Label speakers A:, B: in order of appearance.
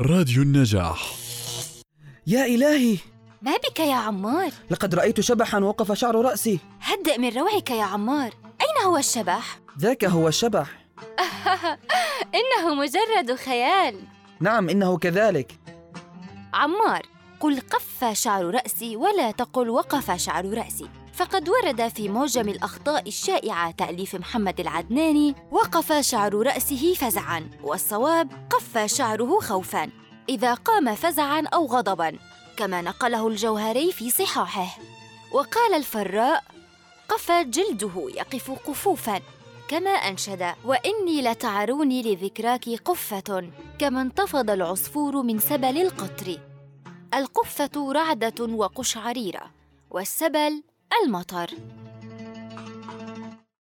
A: راديو النجاح.
B: يا إلهي.
C: ما بك يا عمار؟
B: لقد رأيت شبحا وقف شعر رأسي.
C: هدأ من روعك يا عمار. أين هو الشبح؟
B: ذاك هو الشبح.
C: إنه مجرد خيال.
B: نعم إنه كذلك.
C: عمار قل قف شعر رأسي ولا تقل وقف شعر رأسي. فقد ورد في معجم الأخطاء الشائعة تأليف محمد العدناني وقف شعر رأسه فزعاً والصواب قف شعره خوفاً إذا قام فزعاً أو غضباً كما نقله الجوهري في صحاحه. وقال الفراء قف جلده يقف قفوفاً كما أنشد وإني لتعروني لذكراك قفة كما انتفض العصفور من سبل القطر. القفة رعدة وقشعريرة والسبل المطر.